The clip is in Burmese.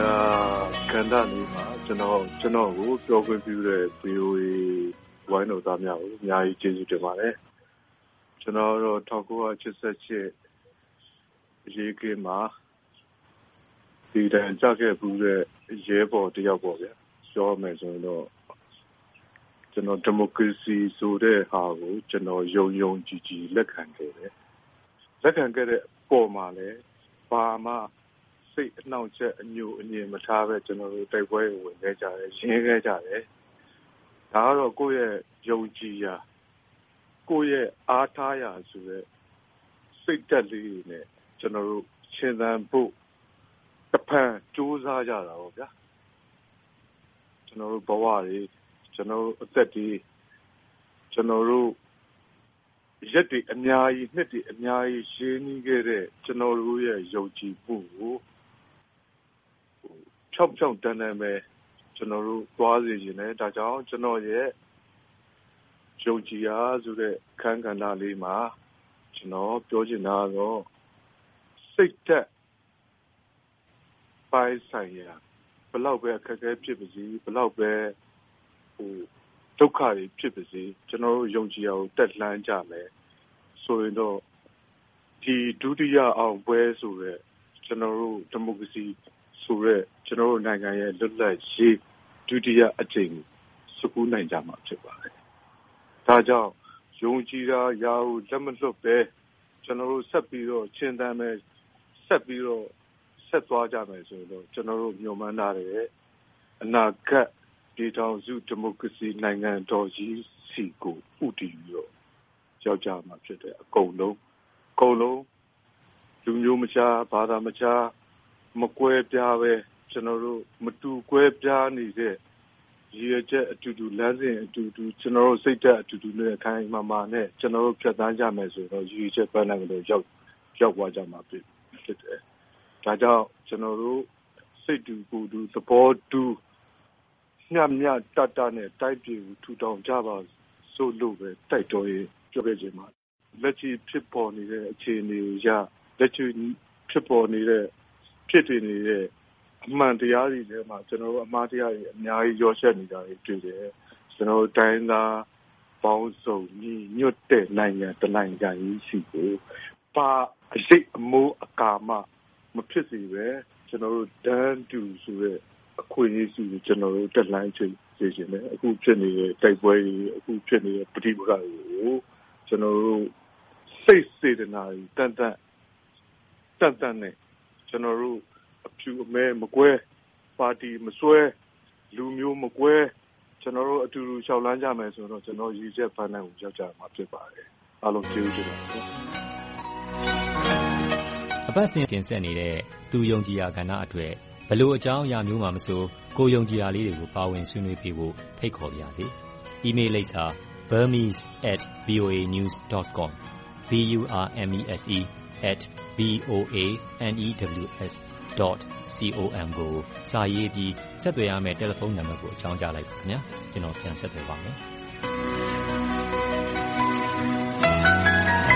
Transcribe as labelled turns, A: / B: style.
A: ကဏ္ဍလေးမှာ ကျနော်ကို ပြောခွင့်ပြုတဲ့ VOA ဝိုင်းတော်သားများကို အများကြီး ကျေးဇူးတင်ပါတယ်။ကျနော်ကတော့ ၁၉၈၈ အရေးအခင်းမှာ သေဒဏ်ကျခဲ့ဖူးတဲ့ ရဲဘော်တယောက်ပေါ့ဗျာ။ပြောရမယ်ဆိုရင်တော့ကျနော်ဒီမိုကရေစီဆိုတဲ့ဟာကို ကျနော် ယုံယုံကြည်ကြည် လက်ခံခဲ့တယ်။လက်ခံခဲ့တဲ့အပေါ်မှာလည်း ဘာမှ စိတ်အနှောင့်အယှက်အညှိုးအငြင်မထားဘဲကျနော်တို့တိုက်ပွဲကိုဝင်ခဲ့ကြတယ်။ရဲခဲ့ကြတယ်။ဒါကတော့ကိုယ့်ရဲ့ယုံကြည်ရာ၊ကိုယ့်ရဲ့အားထားရာဆိုတဲ့စိတ်ဓာတ်လေးတွေနဲ့ကျနော်တို့ရှင်သန်ဖို့တဖန်ကြိုးစားကြတာပေါ့ဗျာ။ကျနော်တို့ဘဝတွေ၊ကျနော်တို့အသက်တွေ၊ကျနော်တို့ရက်တွေအများကြီး၊နှစ်တွေအများကြီးရင်းနှီးခဲ့တဲ့ကျနော်တို့ရဲ့ယုံကြည်မှုကို ဖြောင့်ဖြောင့်တန်းတန်းပဲ ကျနော်တို့ သွားစေချင်တယ်။ဒါကြောင့် ကျနော့်ရဲ့ ယုံကြည်ရာဆိုတဲ့ အခန်းကဏ္ဍလေးမှာ ကျနော်ပြောချင်တာကတော့ စိတ်ဓာတ်ပိုင်းဆိုင်ရာ ဘယ်လောက်ပဲ အခက်အခဲဖြစ်ပါစေ၊ဘယ်လောက်ပဲ ဒုက္ခတွေဖြစ်ပါစေ ကျနော်တို့ ယုံကြည်ရာကို တက်လှမ်းကြမယ်ဆိုရင်တော့ ဒီ ဒုတိယအောင်ပွဲဆိုတဲ့ ကျနော်တို့ ဒီမိုကရေစီ ဆိုတဲ့ ကျနော်တို့နိုင်ငံရဲ့ လွတ်လပ်ရေး ဒုတိယအကြိမ်ကိုဆွတ်ခူးနိုင်ကြမှာ ဖြစ်ပါတယ်။ဒါကြောင့် ယုံကြည်ရာရာကို လက်မလွှတ်ဘဲ ကျနော်တို့ ဆက်ပြီးတော့ ရှင်သန်မယ်၊ဆက်ပြီးတော့ ဆက်သွားကြမယ်ဆိုရင်တော့ ကျနော်တို့ မျှော်မှန်းထားတဲ့ အနာဂတ် ပြည်ထောင်စု ဒီမိုကရေစီနိုင်ငံတော်ကြီးဆီကို ဦးတည်ပြီးတော့ ရောက်ကြမှာဖြစ်တယ်အကုန်လုံး။အကုန်လုံး လူမျိုးမခြား၊ဘာသာမခြား မကွဲပြားဘဲကျနော်တို့မတူကွဲပြားနေတဲ့ရည်ရွယ်ချက်အတူတူ၊လမ်းစဉ်အတူတူ၊ကျနော်တို့စိတ်ဓာတ်အတူတူနဲ့ခိုင်ခိုင်မာမာနဲ့ကျနော်တို့ဖြတ်သန်းကြမယ်ဆိုရင်တော့ရည်ရွယ်ချက်ပန်းတိုင်ကိုရောက်သွားကြမှာဖြစ်တယ်။ဒါကြောင့်ကျနော်တို့စိတ်တူကိုယ်တူသဘောတူမျှမျှတတနဲ့တိုင်းပြည်ကိုထူထောင်ကြပါစို့လို့ပဲတိုက်တွန်းရင်းပြောခဲ့ချင်ပါတယ်။လက်ရှိဖြစ်ပေါ်နေတဲ့အခြေအနေအရလက်ရှိဖြစ်ပေါ်နေတဲ့ ဖြစ်တည်နေတဲ့အမှန်တရားတွေထဲမှာကျနော်တို့အမှားတရားတွေအများကြီးရောယှက်နေတာတွေတွေ့တယ်။ကျနော်တို့တိုင်းရင်းသားပေါင်းစုံညီညွတ်တဲ့နိုင်ငံတနိုင်ငံကြီးဆီကိုဘာအရိပ်အမိုးအကာမှမဖြစ်စေဘဲကျနော်တို့တန်းတူဆိုတဲ့အခွင့်အရေးဆီကိုကျနော်တို့တက်လှမ်းစေချင်တယ်။အခုဖြစ်နေတဲ့တိုက်ပွဲတွေ၊အခုဖြစ်နေတဲ့ပဋိပက္ခတွေကိုကျနော်တို့စိတ်စေတနာတွေတန့်တန့်နဲ့ ကျနော်တို့ အဖြူအမဲ မကွဲ၊ပါတီမစွဲ၊လူမျိုးမကွဲ ကျနော်တို့ အတူတူ လျှောက်လှမ်းကြမယ်ဆိုရင်တော့ ကျနော်တို့ရည်ရွယ်ချက်ပန်းတိုင်ကို ရောက်ကြမှာ ဖြစ်ပါတယ်။အားလုံး ကျေးဇူးတင်ပါတယ်။
B: အပတ်စဉ်တင်ဆက်နေတဲ့ သူယုံကြည်ရာကဏ္ဍအတွက် ဘယ်လိုအကြောင်းအရာမျိုးမှာမဆို ကိုယ်ယုံကြည်ရာလေးတွေကို ပါဝင်ဆွေးနွေးပေးဖို့ ဖိတ်ခေါ်ပါရစေ။အီးမေးလ်လိပ်စာ burmese@voanews.com b u r m e s e v o a n e w s com ကိုစာရေးပြီး ဆက်သွယ်ရမယ့် တယ်လီဖုန်းနံပါတ်ကို အကြောင်းကြားလိုက်ပါခင်ဗျာကျွန်တော် ပြန်ဆက်သွယ်ပါမယ်